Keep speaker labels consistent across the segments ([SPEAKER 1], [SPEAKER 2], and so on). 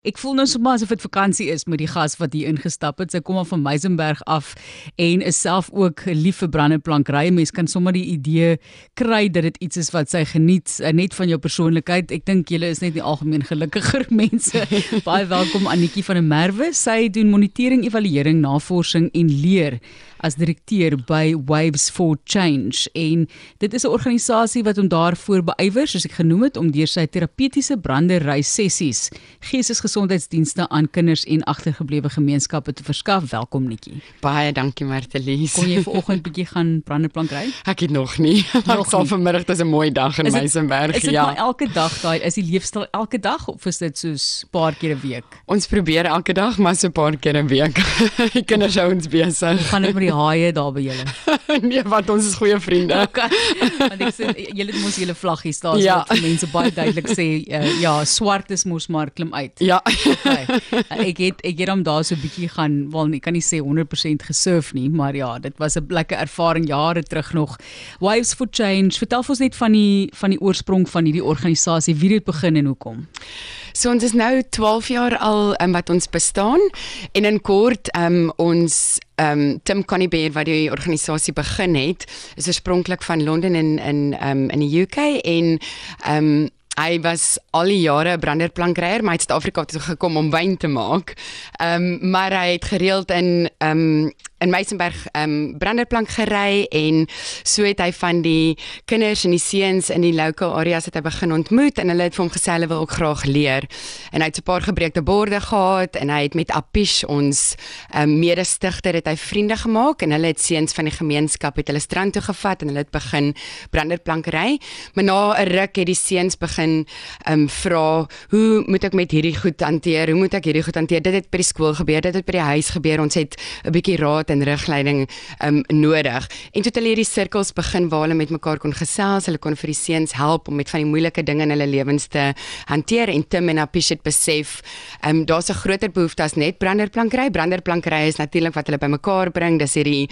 [SPEAKER 1] Ek voel nou sommer asof dit vakansie is met die gas wat hier ingestap het. Sy kom al van Meisenberg af en is self ook lief vir brandeplankry. Mens kan sommer die idee kry dat dit iets is wat sy geniet eh, net van jou persoonlikheid. Ek dink julle is net die algemeen gelukkiger mense. Baie welkom Anetjie van der Merwe. Sy doen monitering, evaluering, navorsing en leer as direkteur by Waves for Change en dit is 'n organisasie wat hom daarvoor beywer soos ek genoem het om deur sy terapeutiese brandery sessies geestesgesondheidsdienste aan kinders en agtergeblewe gemeenskappe te verskaf. Welkom Netjie.
[SPEAKER 2] Baie dankie Martelies.
[SPEAKER 1] Kon jy vanoggend bietjie gaan brandeplank ry?
[SPEAKER 2] Ek het nog nie. Nog sal vanmiddag dis 'n mooi dag in Meisenberg.
[SPEAKER 1] Is dit ja. elke dag daai is die leefstyl elke dag of is dit soos paar keer 'n week?
[SPEAKER 2] Ons probeer elke dag maar so 'n paar keer 'n week. die kinders hou ons besig.
[SPEAKER 1] Gaan dit met die haie daar by julle?
[SPEAKER 2] nee, want ons is goeie vriende.
[SPEAKER 1] Okay. Want ek sê julle moet julle vlaggies daar ja. so vir mense baie duidelik sê uh, ja, swart is mos maar klim uit.
[SPEAKER 2] Ja.
[SPEAKER 1] Okay. uh, ek het ek het hom daar so 'n bietjie gaan, wel ek kan nie sê 100% gesurf nie, maar ja, dit was 'n lekker ervaring jare terug nog. Waves for Change. Vertel ons net van die van die oorsprong van hierdie organisasie, wie het begin en hoekom?
[SPEAKER 2] So ons is nou 12 jaar al um, wat ons bestaan en in kort um, ons um, Tim Conniebeer wat die organisasie begin het is oorspronklik van Londen in in um, in die UK en um, hy was al die jare 'n branderplankryer maar hy het Suid-Afrika toe gekom om wyn te maak. Ehm um, maar hy het gereeld in ehm um, in Meisenberg um, branderplank gery en so het hy van die kinders en die seuns in die local areas het hy begin ontmoet en hulle het vir hom gesê hulle wil ook graag leer. En hy het 'n paar gebreekte borde gehad en hy het met Apish ons um, mede-stigter het hy vriende gemaak en hulle het seuns van die gemeenskap het hulle strand toe gevat en hulle het begin branderplankry. Maar na 'n ruk het die seuns begin um, vra, "Hoe moet ek met hierdie goed hanteer? Hoe moet ek hierdie goed hanteer? Dit het by die skool gebeur, dit het by die huis gebeur. Ons het 'n bietjie raad en rigleiding um nodig. En toe het hulle hierdie sirkels begin waar hulle met mekaar kon gesels, hulle kon vir die seuns help om met van die moeilike dinge in hulle lewens te hanteer en Tim en Apish het besef um daar's 'n groter behoefte as net branderplankry. Branderplankry is natuurlik wat hulle bymekaar bring. Dis hierdie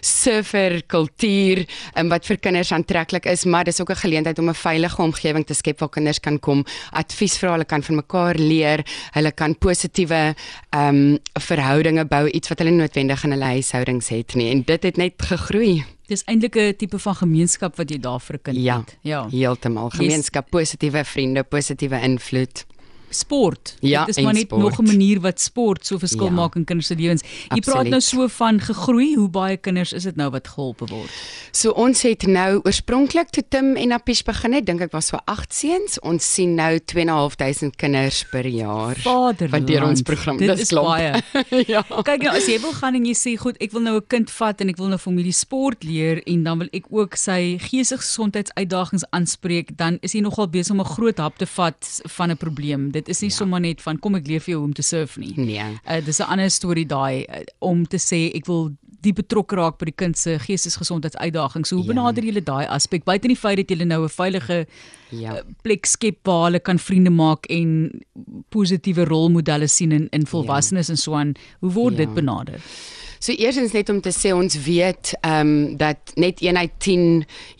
[SPEAKER 2] surfer kultuur um wat vir kinders aantreklik is, maar dis ook 'n geleentheid om 'n veilige omgewing te skep waar kinders kan kom, advies vra, hulle kan van mekaar leer, hulle kan positiewe um verhoudinge bou, iets wat hulle noodwendig in hulle huishoudings het nie en dit het net gegroei.
[SPEAKER 1] Dis eintlik 'n tipe van gemeenskap wat jy daar vir 'n kind
[SPEAKER 2] ja,
[SPEAKER 1] het.
[SPEAKER 2] Ja, heeltemal. Gemeenskap, positiewe vriende, positiewe invloed
[SPEAKER 1] sport.
[SPEAKER 2] Ja,
[SPEAKER 1] dit is maar net sport. nog 'n manier wat sport so verskil ja, maak in kinders se lewens. Jy praat nou so van gegroei, hoe baie kinders is dit nou wat gehelp word?
[SPEAKER 2] So ons het nou oorspronklik toe Tim en Apish begin het, dink ek was so 8 seuns. Ons sien nou 2.500 kinders per jaar
[SPEAKER 1] Vaderland.
[SPEAKER 2] wat deur ons program.
[SPEAKER 1] Dit is baie.
[SPEAKER 2] ja.
[SPEAKER 1] Kyk nou as jy wil gaan en jy sê goed, ek wil nou 'n kind vat en ek wil nou die sport leer en dan wil ek ook sy geestelike gesondheidsuitdagings aanspreek, dan is hy nogal besig om 'n groot hap te vat van 'n probleem dit is nie ja. sommer net van kom ek leer vir jou om te surf nie.
[SPEAKER 2] Nee.
[SPEAKER 1] Uh, dis 'n ander storie daai uh, om te sê ek wil die betrokke raak by die kind se geestesgesondheidsuitdagings. So hoe ja. benader julle daai aspek buite die feit dat julle nou 'n veilige ja. uh, plek skep waar hulle kan vriende maak en positiewe rolmodelle sien in in volwassenes ja. en so aan. Hoe word ja. dit benader?
[SPEAKER 2] So eersins net om te sê ons weet ehm um, dat net 1 uit 10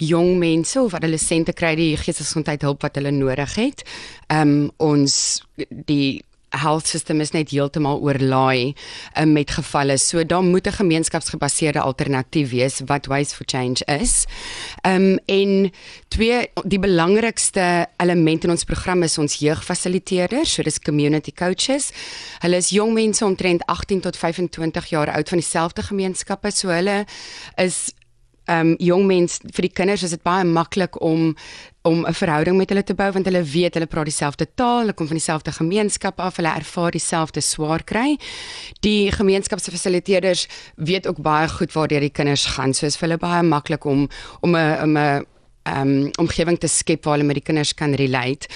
[SPEAKER 2] jong mense of adolessente kry die geestesgesondheid hulp wat hulle nodig het. Ehm um, ons die health system is net heeltemal oorlaai um, met gevalle. So daar moet 'n gemeenskapsgebaseerde alternatief wees wat Ways for Change is. Ehm um, en twee die belangrikste element in ons program is ons jeugfasiliteerders, so dis community coaches. Hulle is jong mense omtrent 18 tot 25 jaar oud van dieselfde gemeenskappe, so hulle is um, jong mense vir die kinders is dit baie maklik om om 'n verhouding met hulle te bou want hulle weet hulle praat dieselfde taal, hulle kom van dieselfde gemeenskap af, hulle ervaar dieselfde swaar kry. Die gemeenskapsfasiliteerders weet ook baie goed waar die kinders gaan, so is vir hulle baie maklik om om 'n om 'n um omgewing te skep waar hulle met die kinders kan relate.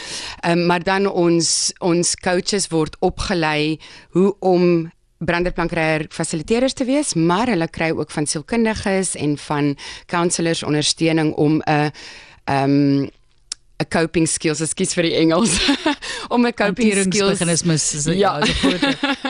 [SPEAKER 2] Um maar dan ons ons coaches word opgelei hoe om branderplankryer fasiliteerders te wees, maar hulle kry ook van sielkundiges en van counselors ondersteuning om 'n ehm um, 'n coping skills, ekskuus vir die Engels. om 'n coping skills
[SPEAKER 1] meganismes is ja, ja so.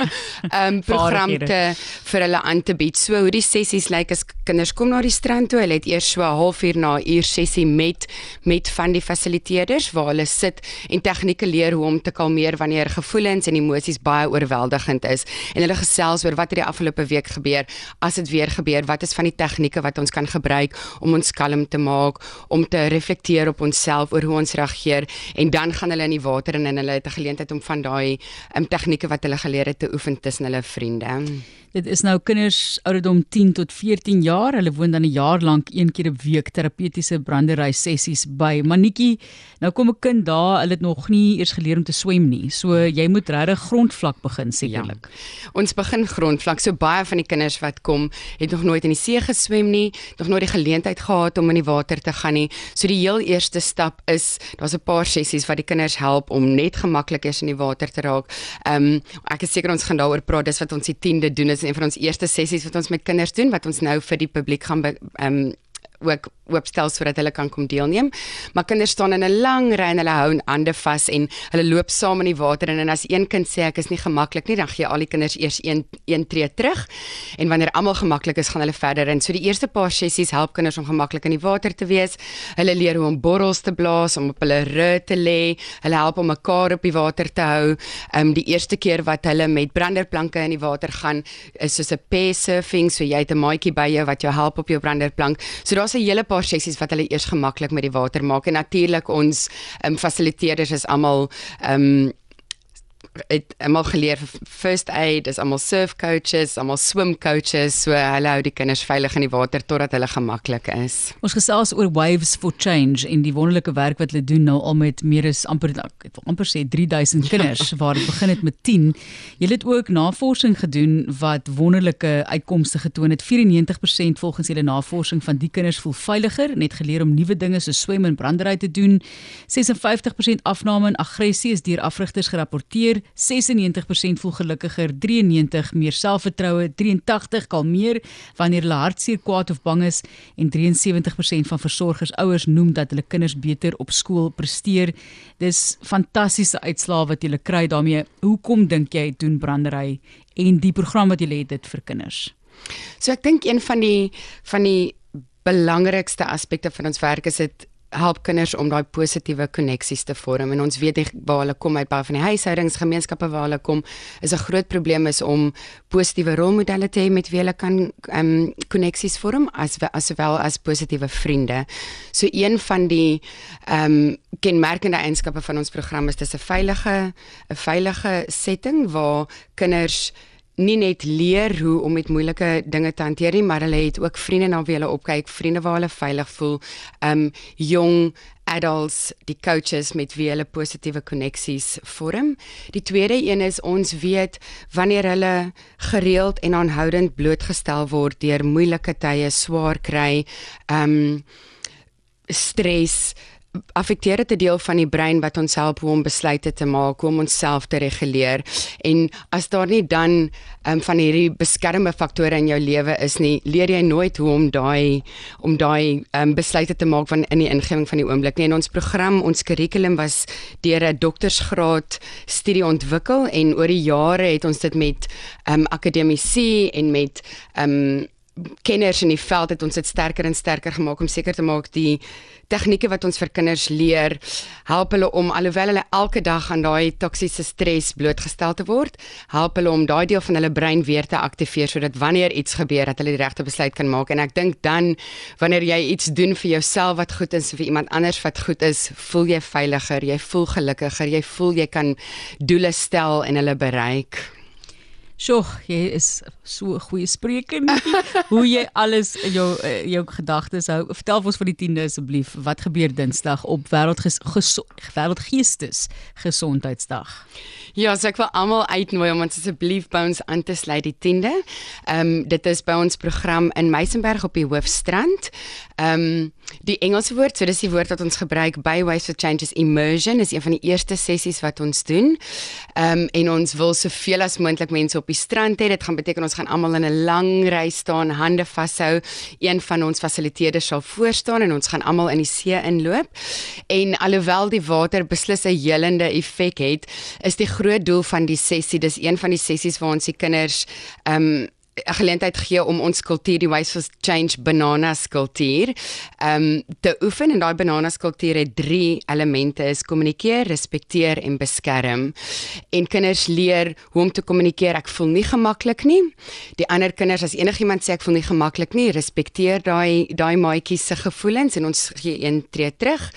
[SPEAKER 2] Ehm program te vir hulle aan te bied. So hoe die sessies lyk as kinders kom na die strand toe, hulle het eers so 'n halfuur na 'n uur sessie met met van die fasiliteerders waar hulle sit en tegnieke leer hoe om te kalmeer wanneer gevoelens en emosies baie oorweldigend is. En hulle gesels oor wat het die afgelope week gebeur, as dit weer gebeur, wat is van die tegnieke wat ons kan gebruik om ons kalm te maak, om te reflekteer op onsself oor hoe ons reageer en dan gaan hulle in die water en, en hulle het 'n geleentheid om van daai um, tegnieke wat hulle geleer het te oefen tussen hulle vriende.
[SPEAKER 1] Dit is nou kinders ouderdom 10 tot 14 jaar. Hulle woon dan 'n jaar lank een keer 'n week terapeutiese brandery sessies by Manetjie. Nou kom 'n kind daar, hulle het nog nie eers geleer om te swem nie. So jy moet regtig grondvlak begin sekerlik.
[SPEAKER 2] Ja. Ons begin grondvlak. So baie van die kinders wat kom, het nog nooit in die see geswem nie, nog nooit die geleentheid gehad om in die water te gaan nie. So die heel eerste stap is, daar's 'n paar sessies wat die kinders help om net gemaklik is in die water te raak. Ehm um, ek is seker ons gaan daaroor praat. Dis wat ons die 10de doen. Is een van ons eerste sessies wat ons met kinders doen wat ons nou vir die publiek gaan ehm um, ook oopstel sodat hulle kan kom deelneem. Maar kinders staan in 'n lang ry en hulle hou hande vas en hulle loop saam in die water en, en as een kind sê ek is nie gemaklik nie, dan gee al die kinders eers een een tree terug. En wanneer almal gemaklik is, gaan hulle verder. En so die eerste paar sessies help kinders om gemaklik in die water te wees. Hulle leer hoe om borrels te blaas, om op hulle rug te lê. Hulle help om mekaar op die water te hou. Ehm um, die eerste keer wat hulle met branderplanke in die water gaan, is soos 'n pair surfing, so jy het 'n maatjie by jou wat jou help op jou branderplank. So daar's 'n hele paar sessies wat hulle eers gemaklik met die water maak en natuurlik ons um, fasiliteerders is almal ehm um, het almal geleer first aid, is almal surf coaches, almal swim coaches, so hulle hou die kinders veilig in die water totdat hulle gemaklik is.
[SPEAKER 1] Ons gesels oor Waves for Change en die wonderlike werk wat hulle doen nou al met meer as amper ek wil amper sê 3000 kinders ja. waar dit begin het met 10. Julle het ook navorsing gedoen wat wonderlike uitkomste getoon het. 94% volgens julle navorsing van die kinders voel veiliger en het geleer om nuwe dinge soos swem en brandery te doen. 56% afname in aggressie is deur afrigters gerapporteer 96% voel gelukkiger, 93 meer selfvertroue, 83 kalmeer wanneer hulle hartseer, kwaad of bang is en 73% van versorgers ouers noem dat hulle kinders beter op skool presteer. Dis fantastiese uitslae wat jy kry daarmee. Hoekom dink jy doen brandery en die program wat jy het dit vir kinders?
[SPEAKER 2] So ek dink een van die van die belangrikste aspekte van ons werk is dit help kinders om daai positiewe koneksies te vorm en ons weet waar hulle kom uit baie van die huishoudingsgemeenskappe waar hulle kom is 'n groot probleem is om positiewe rolmodelle te hê met wie hulle kan ehm um, koneksies vorm as aswel as positiewe vriende. So een van die ehm um, kenmerkende eienskappe van ons program is dis 'n veilige 'n veilige setting waar kinders nie net leer hoe om met moeilike dinge te hanteer nie, maar hulle het ook vriende na wie hulle opkyk, vriende waar hulle veilig voel. Um jong adults, die coaches met wie hulle positiewe koneksies vorm. Die tweede een is ons weet wanneer hulle gereeld en aanhoudend blootgestel word deur moeilike tye, swaar kry, um stres affekteer dit 'n deel van die brein wat ons help om besluite te maak, om onsself te reguleer. En as daar nie dan um, van hierdie beskermende faktore in jou lewe is nie, leer jy nooit hoe om daai om daai um, besluite te maak van in die ingewing van die oomblik nie. En ons program, ons kurrikulum was deur 'n doktorsgraad studie ontwikkel en oor die jare het ons dit met um, akademici en met um, kenners in die veld het ons dit sterker en sterker gemaak om seker te maak die tegnieke wat ons vir kinders leer help hulle om alhoewel hulle elke dag aan daai toksiese stres blootgestel te word, help hulle om daai deel van hulle brein weer te aktiveer sodat wanneer iets gebeur dat hulle die regte besluit kan maak en ek dink dan wanneer jy iets doen vir jouself wat goed is vir iemand anders wat goed is, voel jy veiliger, jy voel gelukkiger, jy voel jy kan doele stel en hulle bereik.
[SPEAKER 1] Sjoe, jy is so 'n goeie spreker nie. Hoe jy alles in jou eh, jou gedagtes hou. Vertel ons vir die 10de asseblief, wat gebeur Dinsdag op wêreld wêreldgeestes gesondheidsdag?
[SPEAKER 2] Ja, so ek wil almal uitnooi om asseblief by ons aan te sluit die 10de. Ehm um, dit is by ons program in Meisenberg op die Hoofstrand. Ehm um, die Engelse woord, so dis die woord wat ons gebruik by Ways for Change is immersion, is een van die eerste sessies wat ons doen. Ehm um, en ons wil soveel as moontlik mense op die die strand het. Dit gaan beteken ons gaan almal in 'n lang ry staan, hande vashou. Een van ons fasiliteerders sal voor staan en ons gaan almal in die see inloop. En alhoewel die water beslis 'n helende effek het, is die groot doel van die sessie, dis een van die sessies waar ons die kinders ehm um, geleentheid gee om ons kultuur die Ways for Change banana kultuur ehm um, te oefen en daai banana kultuur het drie elemente is kommunikeer, respekteer en beskerm. En kinders leer hoe om te kommunikeer. Ek voel nie gemaklik nie. Die ander kinders as enigiemand sê ek voel nie gemaklik nie, respekteer daai daai maatjies se gevoelens en ons gee een tree terug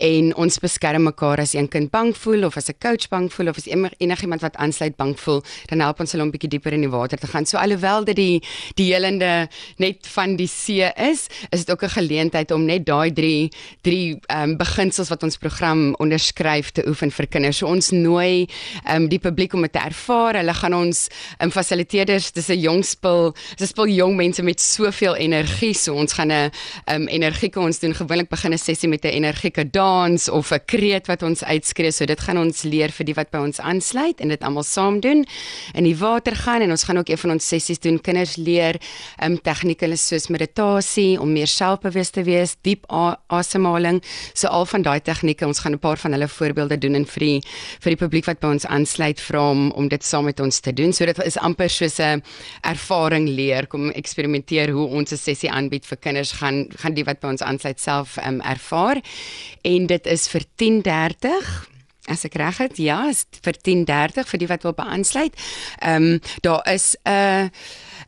[SPEAKER 2] en ons beskerm mekaar as een kind bang voel of as 'n coach bang voel of as enigiemand wat aansluit bang voel, dan help ons hulle om 'n bietjie dieper in die water te gaan. So alhoewel hoewel dit die die helende net van die see is, is dit ook 'n geleentheid om net daai drie drie ehm um, beginsels wat ons program onderskryf te oefen vir kinders. So ons nooi ehm um, die publiek om dit te ervaar. Hulle gaan ons ehm um, fasiliteerders, dis 'n jong spul, dis 'n spul jong mense met soveel energie. So ons gaan 'n ehm um, energieke ons doen gewoonlik begin 'n sessie met 'n energieke dans of 'n kreet wat ons uitskree. So dit gaan ons leer vir die wat by ons aansluit en dit almal saam doen in die water gaan en ons gaan ook een van ons sessies doen doen kinders leer um tegnieke soos meditasie om meer selfbewus te wees, diep asemhaling. So al van daai tegnieke, ons gaan 'n paar van hulle voorbeelde doen en vir die vir die publiek wat by ons aansluit vra om om dit saam met ons te doen. So dit is amper soos 'n ervaring leer, kom eksperimenteer hoe ons 'n sessie aanbied vir kinders gaan gaan die wat by ons aansluit self um ervaar. En dit is vir 10:30 As ek reg het, ja, is vir 10:30 vir die wat wil beaansluit. Ehm um, daar is 'n uh,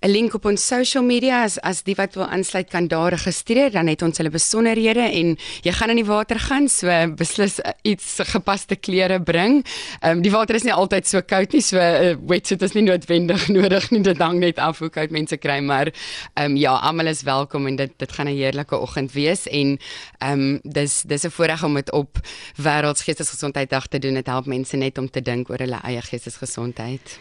[SPEAKER 2] 'n link op ons social media as as die wat wil aansluit kan daar registreer, dan het ons hulle besonderhede en jy gaan in die water gaan, so beslis iets gepaste klere bring. Ehm um, die water is nie altyd so koud nie, so 'n uh, wetsuit is nie noodwendig nodig nie. Dit hang net af hoe koud mense kry, maar ehm um, ja, almal is welkom en dit dit gaan 'n heerlike oggend wees en ehm um, dis dis 'n voorreg om dit op Wêreldsgeestesgesondheiddag te doen. Dit help mense net om te dink oor hulle eie geestesgesondheid.